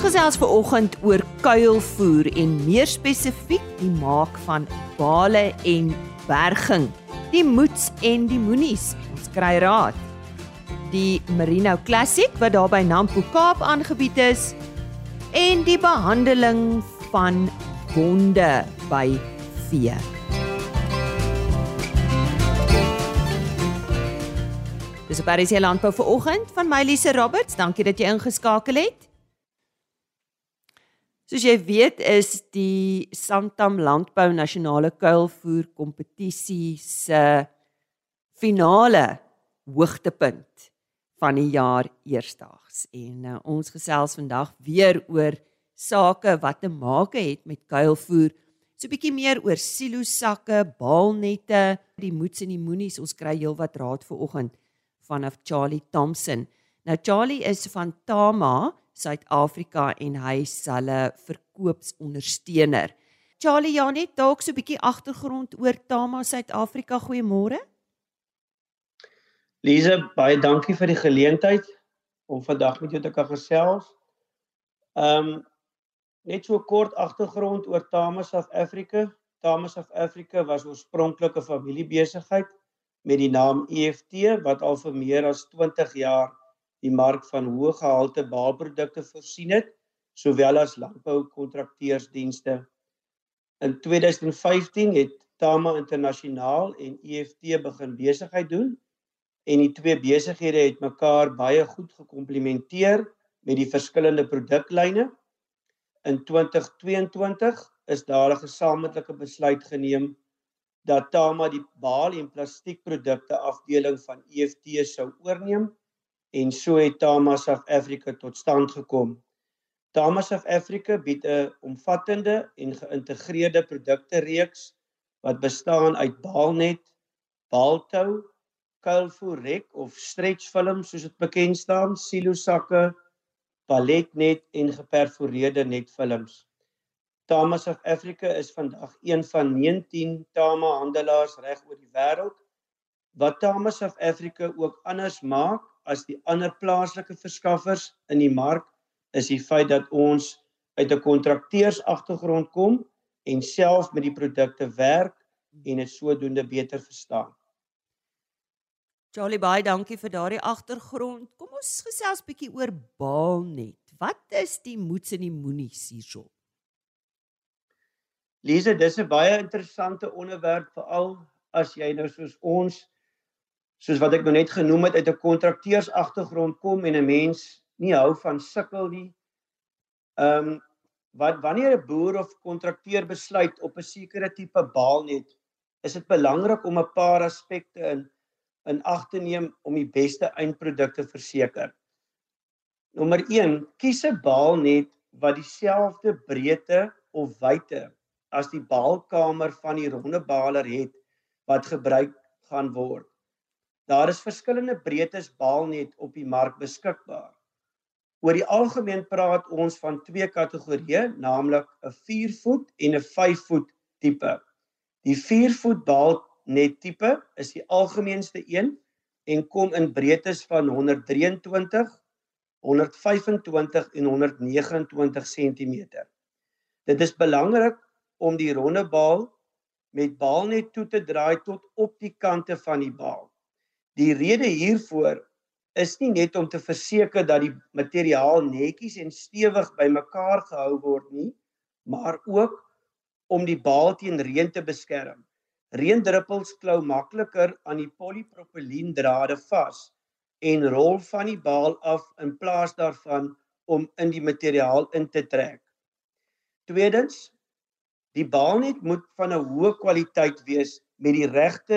Ons gesels ver oggend oor kuilvoer en meer spesifiek die maak van bale en berging. Die moets en die moenies. Ons kry raad. Die Merino Classic wat daar by Nampo Kaap aangebied is en die behandeling van wonde by vee. Dis op Parys hier landbou vir oggend van my Lise Roberts. Dankie dat jy ingeskakel het. Soos jy weet is die Santam Landbou Nasionale Kuilvoer Kompetisie se finale hoogtepunt van die jaar eersdaags. En uh, ons gesels vandag weer oor sake wat te maak het met kuilvoer. So 'n bietjie meer oor silo sakke, baalnette, die moets en die moenies. Ons kry heelwat raad vir oggend vanaf Charlie Thompson. Nou Charlie is van Tama, Suid-Afrika en hy is hulle verkoopsondersteuner. Charlie, ja net dalk so 'n bietjie agtergrond oor Tama Suid-Afrika. Goeiemôre. Lise, baie dankie vir die geleentheid om vandag met jou te kan gesels. Ehm um, net so kort agtergrond oor Tama South Africa. Tama South Africa was oorspronklik 'n familiebesigheid met die naam EFT wat al vir meer as 20 jaar die mark van hoë gehalte baalprodukte voorsien het, sowel as landboukontrakteursdienste. In 2015 het Tama Internasionaal en EFT begin besigheid doen en die twee besighede het mekaar baie goed gekomplementeer met die verskillende produklyne. In 2022 is daar 'n gesamentlike besluit geneem dat Tama die baal en plastiekprodukte afdeling van EFT sou oorneem en so het Tama South Africa tot stand gekom. Tama South Africa bied 'n omvattende en geïntegreerde produkte reeks wat bestaan uit baalnet, baaltou, kuilvoerrek of stretch film soos dit bekend staan, silo sakke, paletnet en geperforeerde netfilms. Tama South Africa is vandag een van 19 Tama handelaars reg oor die wêreld. Wat Tama South Africa ook anders maak as die ander plaaslike verskaffers in die mark is die feit dat ons uit 'n kontrakteurs agtergrond kom en self met die produkte werk en dit sodoende beter verstaan. Charlie baie dankie vir daardie agtergrond. Kom ons gesels bietjie oor Baalnet. Wat is die moets en die moenies hierso? Lise, dis 'n baie interessante onderwerp veral as jy nou soos ons soos wat ek nou net genoem het uit 'n kontrakteurs agtergrond kom en 'n mens nie hou van sukkel nie. Ehm um, wat wanneer 'n boer of kontrakteur besluit op 'n sekere tipe baal net, is dit belangrik om 'n paar aspekte in in ag te neem om die beste eindproduk te verseker. Nommer 1, kies 'n baal net wat dieselfde breedte of wyte as die baalkamer van die ronde baler het wat gebruik gaan word. Daar is verskillende breedtes baalnet op die mark beskikbaar. Oor die algemeen praat ons van twee kategorieë, naamlik 'n 4 voet en 'n 5 voet tipe. Die 4 voet baalnet tipe is die algemeenste een en kom in breedtes van 123, 125 en 129 cm. Dit is belangrik om die ronde baal met baal net toe te draai tot op die kante van die baal. Die rede hiervoor is nie net om te verseker dat die materiaal netjies en stewig bymekaar gehou word nie, maar ook om die baal teen reën te beskerm. Reendruppels klou makliker aan die polipropyleendrade vas en rol van die baal af in plaas daarvan om in die materiaal in te trek. Tweedens, Die baalnet moet van 'n hoë kwaliteit wees met die regte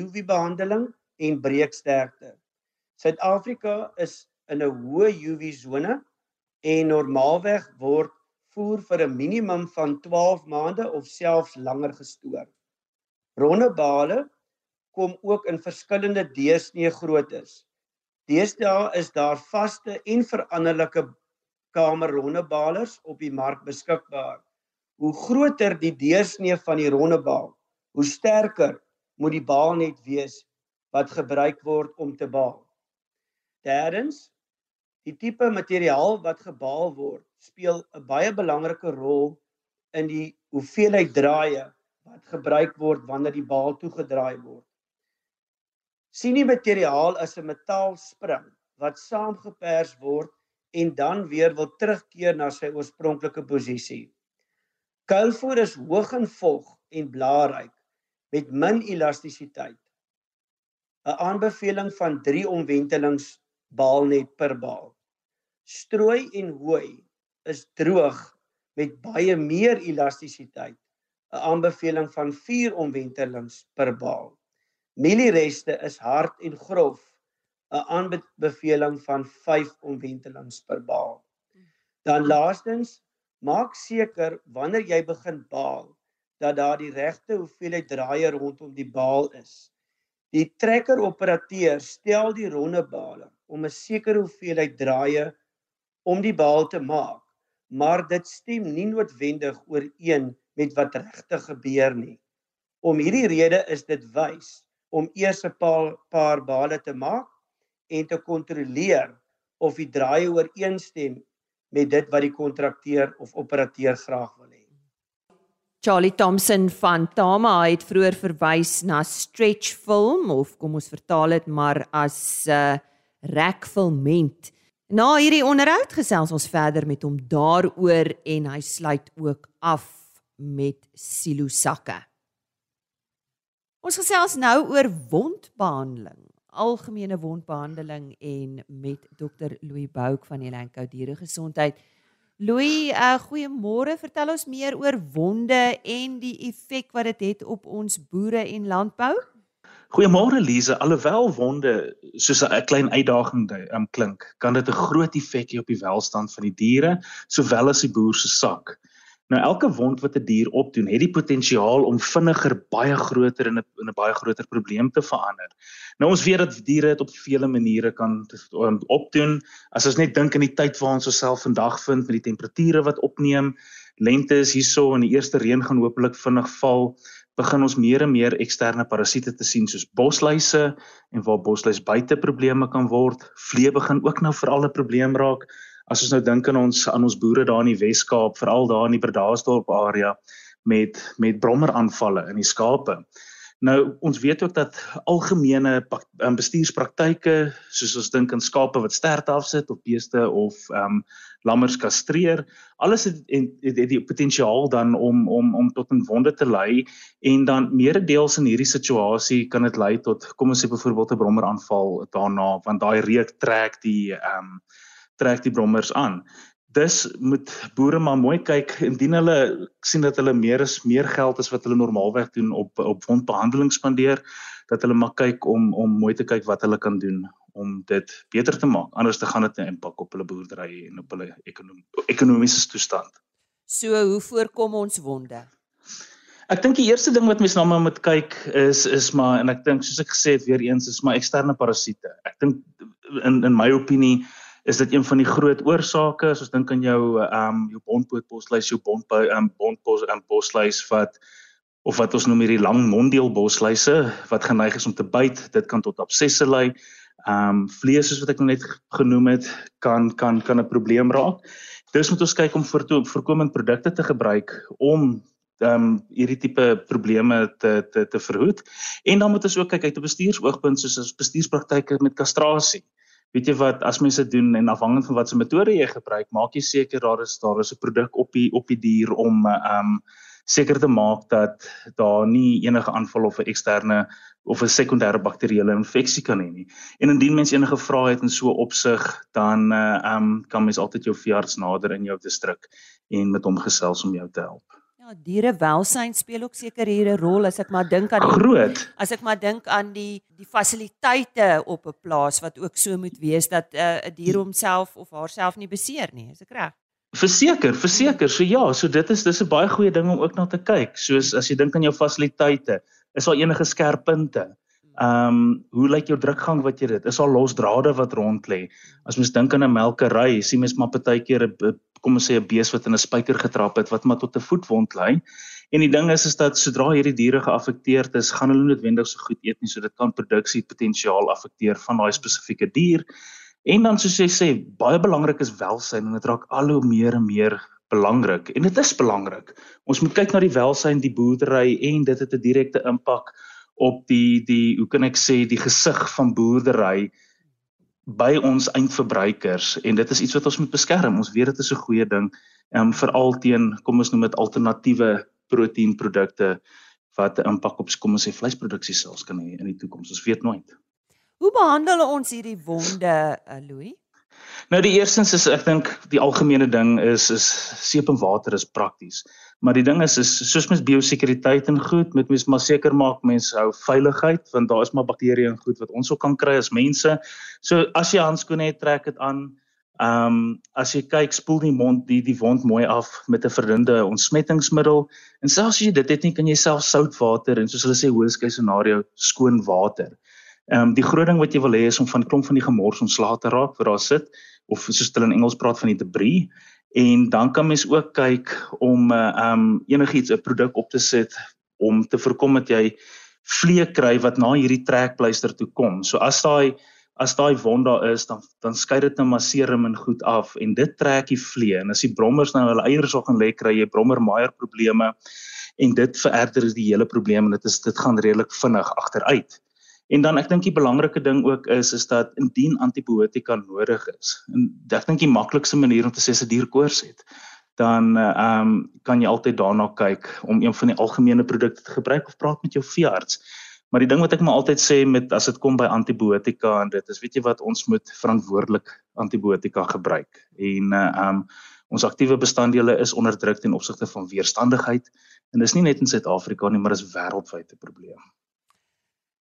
UV-behandeling en breeksterkte. Suid-Afrika is in 'n hoë UV-sone en normaalweg word voer vir 'n minimum van 12 maande of selfs langer gestoor. Ronde bale kom ook in verskillende deursnee groottes. Deesdae is daar vaste en veranderlike kamerronde balers op die mark beskikbaar. Hoe groter die deursnee van die ronde baal, hoe sterker moet die baal net wees wat gebruik word om te baal. Derdens, Die tipe materiaal wat gebaal word, speel 'n baie belangrike rol in die hoeveelheid draaie wat gebruik word wanneer die baal toegedraai word. Sien die materiaal as 'n metaalspring wat saamgepers word en dan weer wil terugkeer na sy oorspronklike posisie. Kuilvoer is hoog in vog en blaarryk met min elastisiteit. 'n Aanbeveling van 3 omwentelings baalnet per baal. Strooi en hooi is droog met baie meer elastisiteit. 'n Aanbeveling van 4 omwentelings per baal. Mieliereste is hard en grof. 'n Aanbeveling van 5 omwentelings per baal. Dan laastens Maak seker wanneer jy begin baal dat daar die regte hoeveelheid draaie rondom die baal is. Die trekker operateur stel die ronde bale om 'n sekere hoeveelheid draaie om die baal te maak, maar dit stem nie noodwendig ooreen met wat regtig gebeur nie. Om hierdie rede is dit wys om eers 'n paar, paar bale te maak en te kontroleer of die draaie ooreenstem met dit wat die kontrakteur of operateur graag wil hê. Charlie Thompson van Tama het vroeër verwys na stretch film of kom ons vertaal dit maar as 'n uh, rekfilment. Na hierdie onderhoud gesels ons verder met hom daaroor en hy sluit ook af met silo sakke. Ons gesels nou oor wondbehandeling algemene wondbehandeling en met dokter Louis Bouk van die Lankou Diere Gesondheid. Louis, uh, goeiemôre. Vertel ons meer oor wonde en die effek wat dit het, het op ons boere en landbou. Goeiemôre Lize. Alhoewel wonde soos 'n klein uitdaging um, klink, kan dit 'n groot effek hê op die welstand van die diere sowel as die boer se sak. Nou elke wond wat 'n die dier opdoen, het die potensiaal om vinniger baie groter in 'n in 'n baie groter probleem te verander. Nou ons weet dat diere dit op vele maniere kan um, opdoen. As ons net dink aan die tyd waar ons osself vandag vind met die temperature wat opneem, lente is hierso en die eerste reën gaan hopelik vinnig val, begin ons meer en meer eksterne parasiete te sien soos bosluise en waar bosluis buite probleme kan word. Vlee begin ook nou veral 'n probleem raak as ons nou dink aan ons aan ons boere daar in die Wes-Kaap, veral daar in die Bredasdorp area met met brommeraanvalle in die skape. Nou ons weet ook dat algemene um, bestuurspraktyke soos ons dink aan skape wat stert afsit of beeste of ehm um, lammers kastreer, alles het, het, het die potensiaal dan om om om tot 'n wonde te lei en dan meeredeels in hierdie situasie kan dit lei tot kom ons sê byvoorbeeld 'n brommeraanval daarna want daai reuk trek die ehm um, trek die brommers aan. Dus moet boere maar mooi kyk indien hulle sien dat hulle meer is meer geld as wat hulle normaalweg doen op op wondbehandeling spandeer dat hulle maar kyk om om mooi te kyk wat hulle kan doen om dit beter te maak anders te gaan dit 'n impak op hulle boerdery en op hulle ekonomie ekonomiese toestand. So hoe voorkom ons wonde? Ek dink die eerste ding wat mens nou maar moet kyk is is maar en ek dink soos ek gesê het weer eens is maar eksterne parasiete. Ek dink in in my opinie is dit een van die groot oorsake as ons dink aan jou ehm um, jou bondpootbosluis jou bondbou ehm um, bondbos en bosluis wat of wat ons noem hierdie lang monddeel bosluise wat geneig is om te byt. Dit kan tot absesse lei. Ehm um, vlees soos wat ek nou net genoem het kan kan kan 'n probleem raak. Dis moet ons kyk om voorkomend produkte te gebruik om ehm um, hierdie tipe probleme te te te verhoed. En dan moet ons ook kyk uit 'n bestuursoogpunt soos bestuurspraktyke met kastrasie weet jy wat as mense doen en afhangend van wat se metode jy gebruik, maak jy seker daar is daar is 'n produk op die op die dier om um, seker te maak dat daar nie enige aanval of 'n eksterne of 'n sekondêre bakterieële infeksie kan hê nie. En indien mens enige vrae het in so opsig, dan uh, um, kan mens altyd jou veearts nader in jou distrik en met hom gesels om jou te help dierewelsyn speel ook seker hier 'n rol as ek maar dink aan die groot as ek maar dink aan die die fasiliteite op 'n plaas wat ook so moet wees dat eh, 'n uh, dier homself of haarself nie beseer nie, is ek reg? Verseker, verseker. So ja, so dit is dis 'n baie goeie ding om ook na te kyk. Soos as jy dink aan jou fasiliteite, is daar enige skerp punte? Ehm um, hoe lyk jou drukgang wat jy dit? Is daar los drade wat rond lê? As mens dink aan 'n melkery, sien mens maar partykeer 'n kom ons sê 'n bees wat in 'n spyker getrap het wat maar tot 'n voetwond lei. En die ding is is dat sodra hierdie diere geaffekteerd is, gaan hulle noodwendig so goed eet nie, so dit kan produksie potensiaal affekteer van daai spesifieke dier. En dan soos jy sê, baie belangrik is welsyn en dit raak al hoe meer en meer belangrik. En dit is belangrik. Ons moet kyk na die welsyn die boerdery en dit het 'n direkte impak op die die hoe kan ek sê die gesig van boerdery by ons eindverbruikers en dit is iets wat ons moet beskerm. Ons weet dit is 'n goeie ding, ehm um, veral teen kom ons noem dit alternatiewe proteïenprodukte wat 'n impak op kom ons sê vleisproduksie selfs kan hê in die toekoms. Ons weet nooit. Hoe behandel ons hierdie wonde, uh, Louis? Nou die eerstens is ek dink die algemene ding is is seep en water is prakties. Maar die ding is is soos mens biosekuriteit en goed, moet mens maar seker maak mense hou veiligheid want daar is maar bakterieë en goed wat ons ook kan kry as mense. So as jy handskoene het, trek dit aan. Ehm um, as jy kyk, spoel die mond die die wond mooi af met 'n verdunde ontsmettingsmiddel. En selfs as jy dit het nie, kan jy self soutwater en soos hulle sê hoëskei scenario skoon water. Ehm um, die groot ding wat jy wil hê is om van klomp van die gemors ontslae te raak waar daar sit of soos hulle in Engels praat van die debris en dan kan mens ook kyk om 'n uh, ehm um, enigiets 'n produk op te sit om te voorkom dat jy vleek kry wat na hierdie trekpleister toe kom. So as daai as daai wond daar is dan dan skei dit nou maar serum en goed af en dit trek die vlee en as die brommers nou hulle eiers op gaan lê kry jy brommermaier probleme en dit vererger die hele probleem en dit is dit gaan redelik vinnig agteruit. En dan ek dink die belangrike ding ook is is dat indien antibiotika nodig is en ek dink die maklikste manier om te sê as 'n dier koors het dan ehm um, kan jy altyd daarna kyk om een van die algemene produkte te gebruik of praat met jou veearts. Maar die ding wat ek maar altyd sê met as dit kom by antibiotika en dit is weet jy wat ons moet verantwoordelik antibiotika gebruik. En uh um ons aktiewe bestanddele is onder druk ten opsigte van weerstandigheid en dis nie net in Suid-Afrika nie, maar dis wêreldwyd 'n probleem.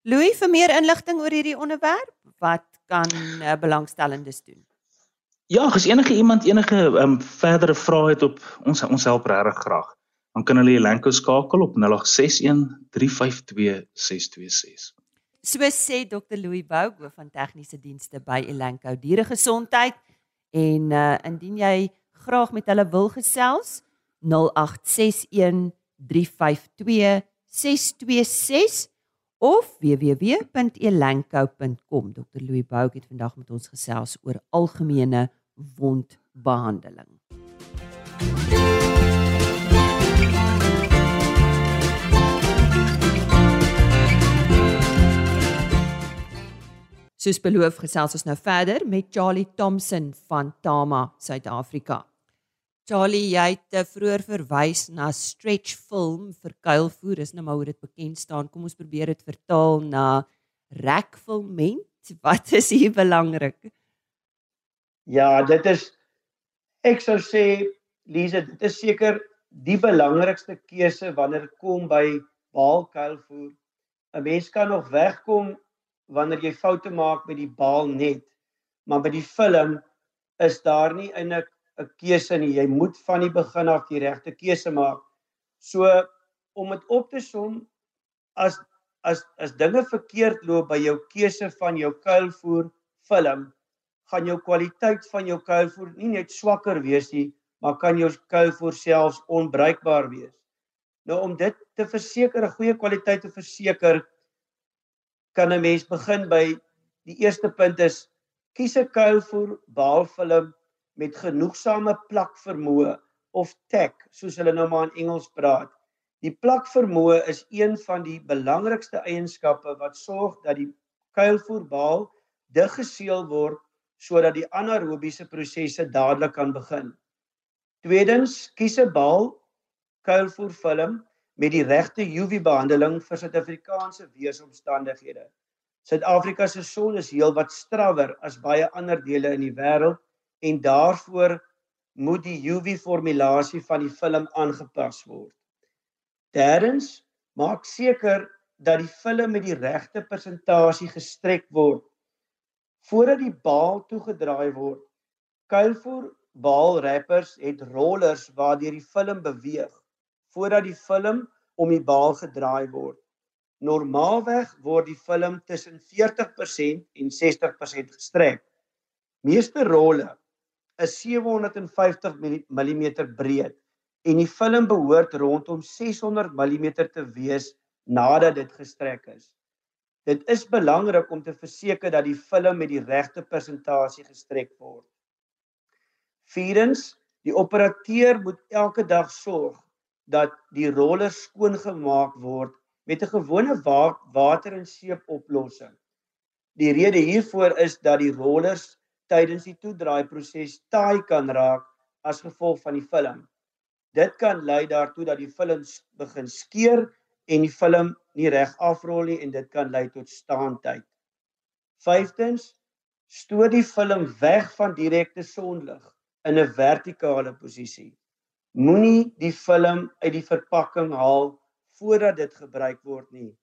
Louis, vir meer inligting oor hierdie onderwerp, wat kan uh, belangstellendes doen? Ja, as enige iemand enige um verdere vrae het op ons ons help regtig graag dan kan hulle Elanco skakel op 0861 352 626. So sê Dr. Louis Bou hoof van tegniese dienste by Elanco Dieregesondheid en uh, indien jy graag met hulle wil gesels 0861 352 626 of www.elanco.com. Dr. Louis Bou het vandag met ons gesels oor algemene wondbehandeling. Soos beloof gesels ons nou verder met Charlie Thompson van Tama, Suid-Afrika. Charlie, jy het eh, vroeër verwys na stretch film vir kuilvoer, is nou maar hoe dit bekend staan. Kom ons probeer dit vertaal na rekfilment. Wat is hier belangrik? Ja, dit is ek sou sê Lise, dit is seker die belangrikste keuse wanneer dit kom by baalkuilvoer. 'n Mens kan nog wegkom wanneer jy foute maak met die baal net. Maar by die film is daar nie eintlik 'n keuse nie. Jy moet van die begin af die regte keuse maak. So om dit op te som as as as dinge verkeerd loop by jou keuse van jou kuilvoer film, gaan jou kwaliteit van jou kuilvoer nie net swakker wees nie, maar kan jou kuilvoer selfs onbruikbaar wees. Nou om dit te verseker 'n goeie kwaliteit te verseker, kan 'n mens begin by die eerste punt is kies 'n kuilvoer baalfilm met genoegsame plakvermoë of tack soos hulle nou maar in Engels praat. Die plakvermoë is een van die belangrikste eienskappe wat sorg dat die kuilvoerbaal dig geseël word sodat die anaerobiese prosesse dadelik kan begin. Tweedens, kies 'n baal kuilvoerfilm met die regte UV-behandeling vir Suid-Afrikaanse weeromstandighede. Suid-Afrika se son is heelwat strawwer as baie ander dele in die wêreld en daarvoor moet die UV-formulasie van die film aangepas word. Derdens, maak seker dat die film met die regte persentasie gestrek word voordat die baal toegedraai word. Kuilvoer baalrappers het rollers waardeur die film beweeg voordat die film om die baal gedraai word. Normaalweg word die film tussen 40% en 60% gestrek. Meeste rolle is 750 mm breed en die film behoort rondom 600 mm te wees nadat dit gestrek is. Dit is belangrik om te verseker dat die film met die regte persentasie gestrek word. Vierens, die operateur moet elke dag sorg dat die rollers skoon gemaak word met 'n gewone wa water en seep oplossing. Die rede hiervoor is dat die rollers tydens die toedraai proses taai kan raak as gevolg van die film. Dit kan lei daartoe dat die film begin skeur en die film nie reg afrol nie en dit kan lei tot staantyd. Vyftens stoot die film weg van direkte sonlig in 'n vertikale posisie. Moenie die film uit die verpakking haal voordat dit gebruik word nie.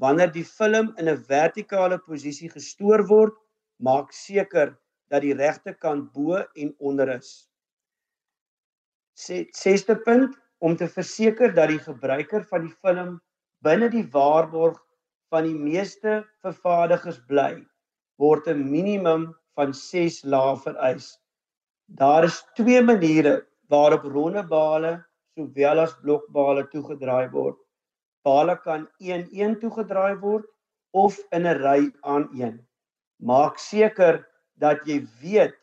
Wanneer die film in 'n vertikale posisie gestoor word, maak seker dat die regte kant bo en onder is. Sesde punt, om te verseker dat die gebruiker van die film binne die waarborg van die meeste vervaardigers bly, word 'n minimum van 6 lae vereis. Daar is twee maniere waarop ronde bale sowel as blokbale toegedraai word. Bale kan 1-1 toegedraai word of in 'n ry aan een. Maak seker dat jy weet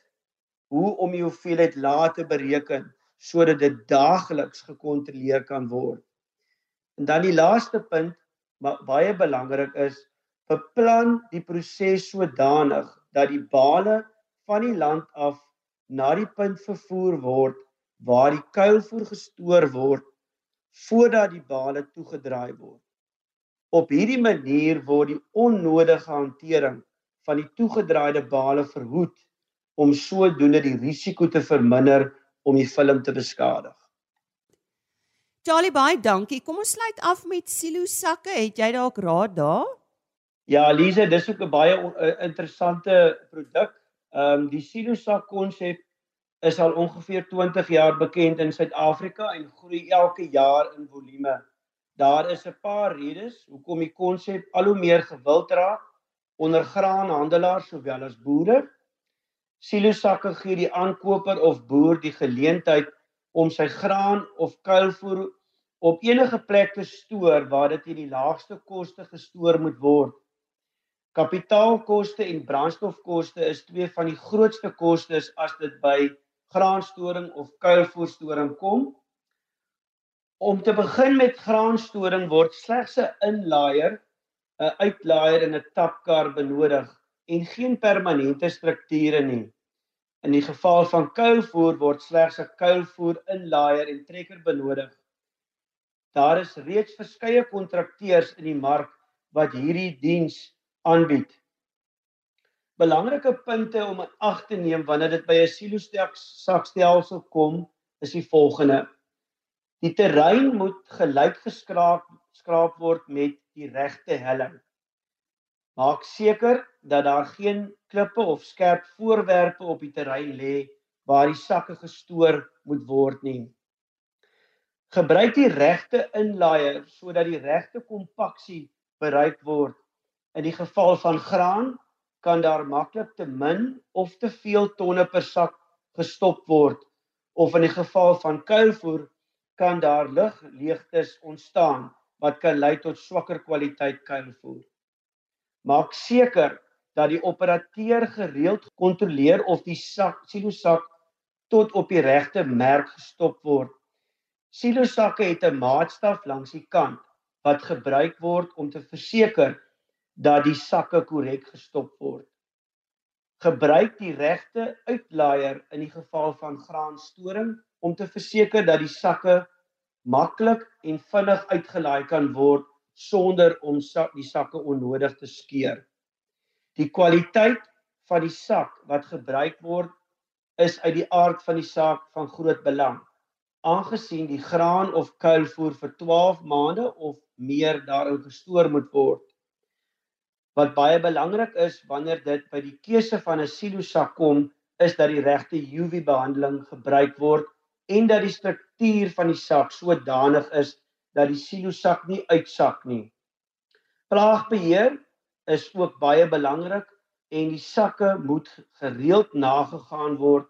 hoe om die hoeveelheid lae te bereken sodat dit daagliks gekontroleer kan word. En dan die laaste punt wat baie belangrik is, beplan die proses sodanig dat die bale van die land af na die punt vervoer word waar die kuilvoer gestoor word voordat die bale toegedraai word. Op hierdie manier word die onnodige hantering van die toegedraaide bale verhoed om sodoende die risiko te verminder om die film te beskadig. Charlie baie dankie. Kom ons sluit af met silo sakke. Het jy dalk raad daar? Ja, Lise, dis ook 'n baie interessante produk. Ehm um, die silo sak konsep is al ongeveer 20 jaar bekend in Suid-Afrika en groei elke jaar in volume. Daar is 'n paar redes hoekom die konsep al hoe meer gewild raak onder graanhandelaars sowel as boere. Silo sakke gee die aankoper of boer die geleentheid om sy graan of kuilvoer op enige plek te stoor waar dit teen die laagste koste gestoor moet word. Kapitaalkoste en brandstofkoste is twee van die grootste kostes as dit by graanstoring of kuilvoerstoring kom. Om te begin met graanstoring word slegs 'n inlaaier, 'n uitlaaier en 'n tapkar benodig en geen permanente strukture nie. In die geval van kuilvoer word slegs 'n kuilvoer inlaaier en trekker benodig. Daar is reeds verskeie kontrakteurs in die mark wat hierdie diens aanbied. Belangrike punte om in ag te neem wanneer dit by 'n silo-sakstelsel kom, is die volgende: Die terrein moet gelyk geskraap skraap word met die regte helling. Maak seker dat daar geen klippe of skerp voorwerpe op die terrein lê waar die sakke gestoor moet word nie. Gebruik die regte inlaaier sodat die regte kompaksie bereik word. In die geval van graan kan daar maklik te min of te veel tonne per sak gestop word of in die geval van kuilvoer kan daar ligleegtes ontstaan wat kan lei tot swakker kwaliteit kuilvoer. Maak seker dat die operateur gereeld kontroleer of die sak silosak tot op die regte merk gestop word. Silosakke het 'n maatstaf langs die kant wat gebruik word om te verseker dat die sakke korrek gestop word. Gebruik die regte uitlaaier in die geval van graanstoring om te verseker dat die sakke maklik en vinnig uitgelaai kan word sonder om sak, die sakke onnodig te skeur. Die kwaliteit van die sak wat gebruik word is uit die aard van die saak van groot belang. Aangesien die graan of kuilvoer vir 12 maande of meer daarin gestoor moet word. Wat baie belangrik is wanneer dit by die keuse van 'n silo sak kom, is dat die regte UV-behandeling gebruik word en dat die struktuur van die sak sodanig is dat die silosak nie uitsak nie. Plaagbeheer is ook baie belangrik en die sakke moet gereeld nagegaan word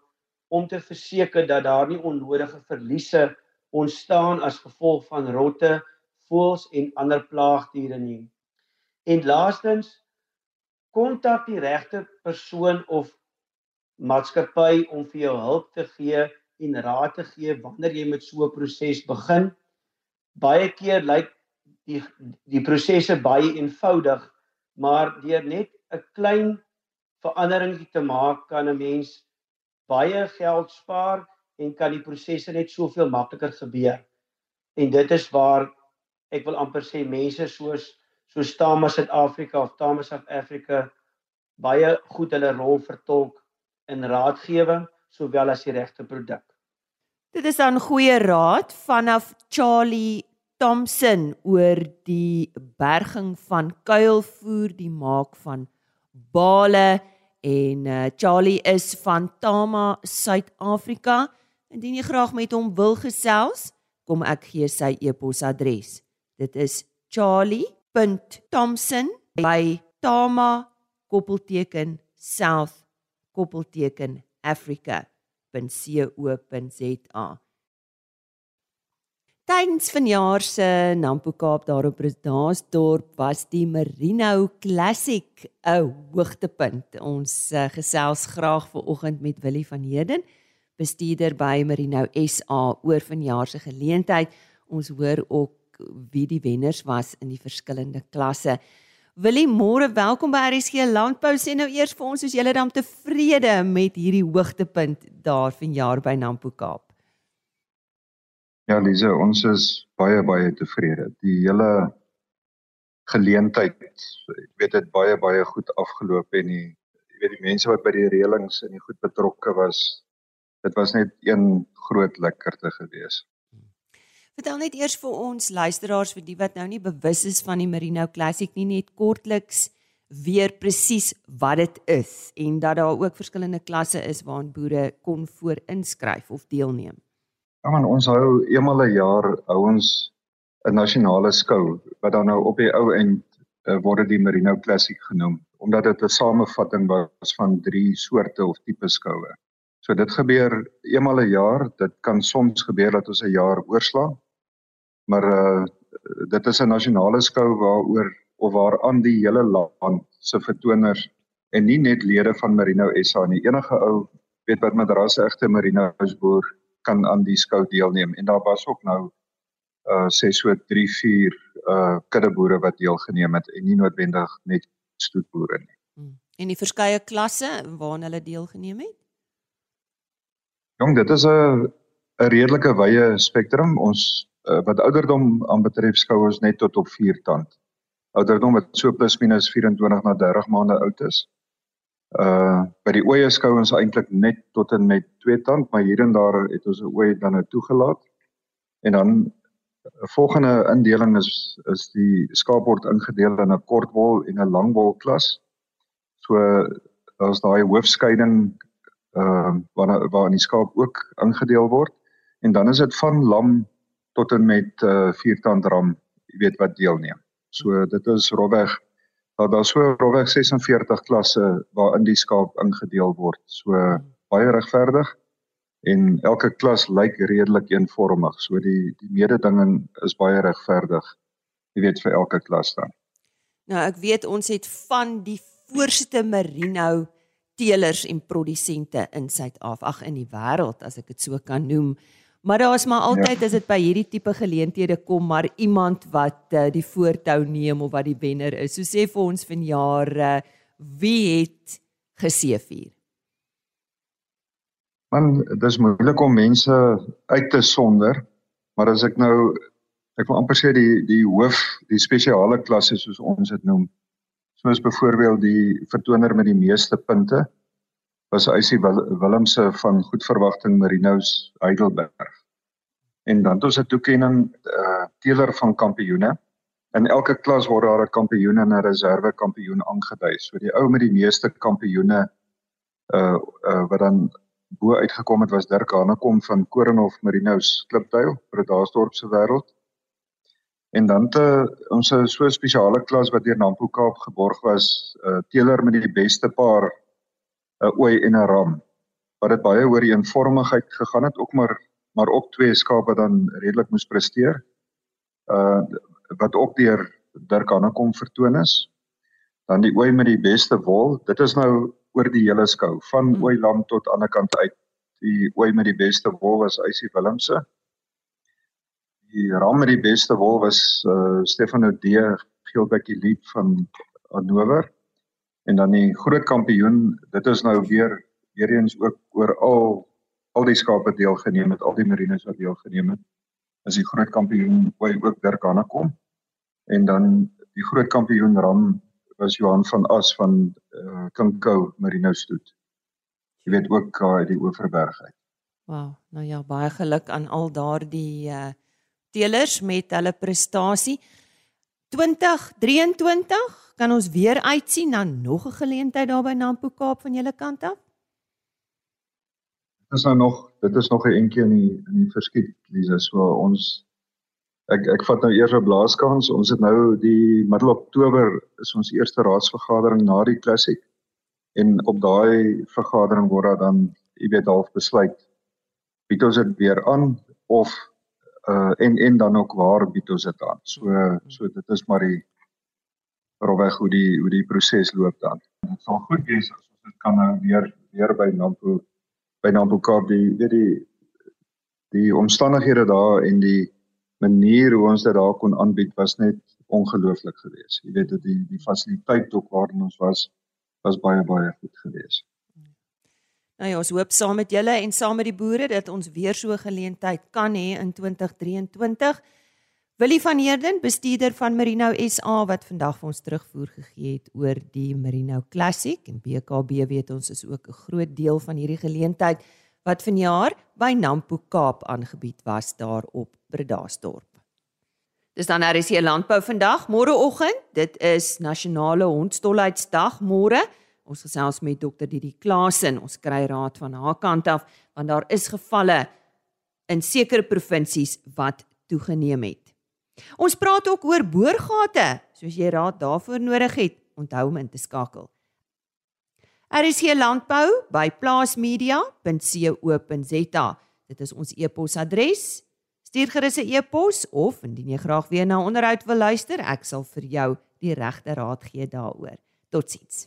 om te verseker dat daar nie onnodige verliese ontstaan as gevolg van rotte, voëls en ander plaagdiere nie. En laastens kontak die regte persoon of maatskappy om vir jou hulp te gee en raad te gee wanneer jy met so 'n proses begin. Baie keer lyk die die prosesse baie eenvoudig, maar deur net 'n klein verandering te maak kan 'n mens baie geld spaar en kan die prosesse net soveel makliker gebeur. En dit is waar ek wil amper sê mense soos so Stama Suid-Afrika of Tama South Africa baie goed hulle rol vertolk in raadgewing sowel as die regte produk. Dit is dan goeie raad vanaf Charlie Thompson oor die berging van kuilvoer, die maak van bale en uh, Charlie is van Tama Suid-Afrika. Indien jy graag met hom wil gesels, kom ek gee sy e-posadres. Dit is charlie.thompson@tama.co.za koppelteken africa.co.za. Tydens vanjaar se Nampo Kaap daar op Bredasdorp was die Merino Classic 'n hoogtepunt. Ons uh, gesels graag ver oggend met Willie van Heerden, bestuurder by Merino SA oor vanjaar se geleentheid. Ons hoor ook wie die wenners was in die verskillende klasse. Willie, môre welkom by RSG Landbou. Sê nou eers vir ons, is julle dan tevrede met hierdie hoogtepunt daar vanjaar by Nampo Kaap? Ja, Lise, ons is baie baie tevrede. Die hele geleentheid, ek weet dit baie baie goed afgeloop en die jy weet die mense wat by die reëlings en die goed betrokke was, dit was net een groot lekkerte geweest. Vertel net eers vir ons luisteraars vir die wat nou nie bewus is van die Merino Classic nie net kortliks weer presies wat dit is en dat daar ook verskillende klasse is waaraan boere kon voor inskryf of deelneem. Ja man, ons hou eenmal 'n jaar hou ons 'n nasionale skou wat dan nou op die ou end uh, word die Merino Classic genoem omdat dit 'n samevatting was van drie soorte of tipe skoue. So dit gebeur eenmal 'n jaar. Dit kan soms gebeur dat ons 'n jaar oorslaan. Maar uh dit is 'n nasionale skou waaroor of waaraan die hele land se vertoners en nie net lede van Merino SA nie. Enige ou weet wat madrasse egte Merino's boer kan aan die skou deelneem en daar was ook nou uh sê so 3 4 uh kuddeboere wat deelgeneem het en nie noodwendig net stoetboere nie. Hmm. En die verskeie klasse waaraan hulle deelgeneem het? Jong, dit is 'n 'n redelike wye spektrum. Ons uh, wat ouderdom aanbetref skou ons net tot op 4 tand. Ouderdom wat so plus minus 24 na 30 maande oud is. Uh by die oeye skou ons eintlik net tot en met 2 tand, maar hier en daar het ons 'n ooi dan nou toegelaat. En dan uh, volgende indeling is is die skaap word ingedeel in 'n kortwol en 'n langwol klas. So daar's daai hoofskeiding ehm uh, waar waar in die skaap ook ingedeel word en dan is dit van lam tot en met uh, vierkant ram, jy weet wat deelneem. So dit is rowweg daar daar so rowweg 46 klasse waarin die skaap ingedeel word. So baie regverdig en elke klas lyk redelik eenvormig. So die die mededinging is baie regverdig. Jy weet vir elke klas dan. Nou ek weet ons het van die voorste merino teelers en produsente in Suid-Afrika, ag in die wêreld as ek dit so kan noem. Maar daar's maar altyd ja. as dit by hierdie tipe geleenthede kom, maar iemand wat uh, die voortou neem of wat die wenner is. So sê vir ons vanjaar uh, wie het geseëvier? Man, dis moeilik om mense uit te sonder, maar as ek nou ek wil amper sê die die hoof, die spesiale klasse soos ons dit noem, soos byvoorbeeld die vertoner met die meeste punte was Eisie Willemse van Goedverwagting Marinos Heidelberg. En dan het ons 'n toekenning uh teeler van kampioene. In elke klas word daar 'n kampioen en 'n reserve kampioen aangedui. So die ou met die meeste kampioene uh uh wat dan bo uitgekom het was Dirk Hanekom van Korenhof Marinos Klipduil, Bredasdorp se wêreld. En dan te ons so 'n spesiale klas wat deur Nampo Kaap geborg was, 'n uh, teeler met die beste paar 'n ooi en 'n ram. Wat dit baie oor die eenvormigheid gegaan het, ook maar maar ook twee skape dan redelik moes presteer. Uh wat ook deur Dirk Hannekom vertoon is Dan die ooi met die beste wol. Dit is nou oor die hele skou van mm. Ooiland tot aan die ander kant uit. Die ooi met die beste wol was Eysie Willemse. Die ram met die beste wol was uh, Stefano D Geelbekkie Lied van Hannover. En dan die groot kampioen, dit is nou weer weer eens ook oor al al die skape deelgeneem het, al die marines wat deelgeneem het. Is die groot kampioen ooi ook Dirk Hannekom. En dan die groot kampioen ram was Johan van As van uh, Kinkou Marino Stoet. Jy weet ook uh, die Oeverberg uit. Wow, nou ja, baie geluk aan al daardie uh teelers met hulle prestasie. 2023 kan ons weer uitsien na nog 'n geleentheid daar by Nampo Kaap van julle kant af? Dit is nou nog, dit is nog 'n entjie in die in die verskiet, Lisa. So ons ek ek vat nou eers 'n blaaskans. Ons het nou die middel Oktober is ons eerste raadsvergadering na die klassiek. En op daai vergadering word daar dan, jy weet, half besluit bied ons dit weer aan of uh en en dan ook waar bied ons dit aan. So so dit is maar die rowweg hoe die hoe die proses loop dan. Dit sal goed wees as ons dit kan nou weer weer by Nampo by Nampo Kaap die weet die die omstandighede daar en die manier hoe ons dit daar kon aanbied was net ongelooflik geweest. Jy weet dit die die fasiliteit ook waarin ons was was baie baie goed geweest. Nou ja, ons hoop saam met julle en saam met die boere dat ons weer so 'n geleentheid kan hê in 2023. Willie van Heerden, bestuurder van Merino SA wat vandag vir ons terugvoer gegee het oor die Merino Classic en BKB weet ons is ook 'n groot deel van hierdie geleentheid wat vanjaar by Nampo Kaap aangebied was daar op Bredasdorp. Dis dan hier landbou vandag, môreoggend. Dit is nasionale hondstolheidsdag môre. Ons gesels met dokter Didi Klasen. Ons kry raad van haar kant af want daar is gevalle in sekere provinsies wat toegeneem het. Ons praat ook oor boorgate, soos jy raad daarvoor nodig het, onthou om in te skakel. RC Landbou by plaasmedia.co.za. Dit is ons e-posadres. Stuur gerus 'n e-pos of indien jy graag weer na onderhoud wil luister, ek sal vir jou die regte raad gee daaroor. Totsiens.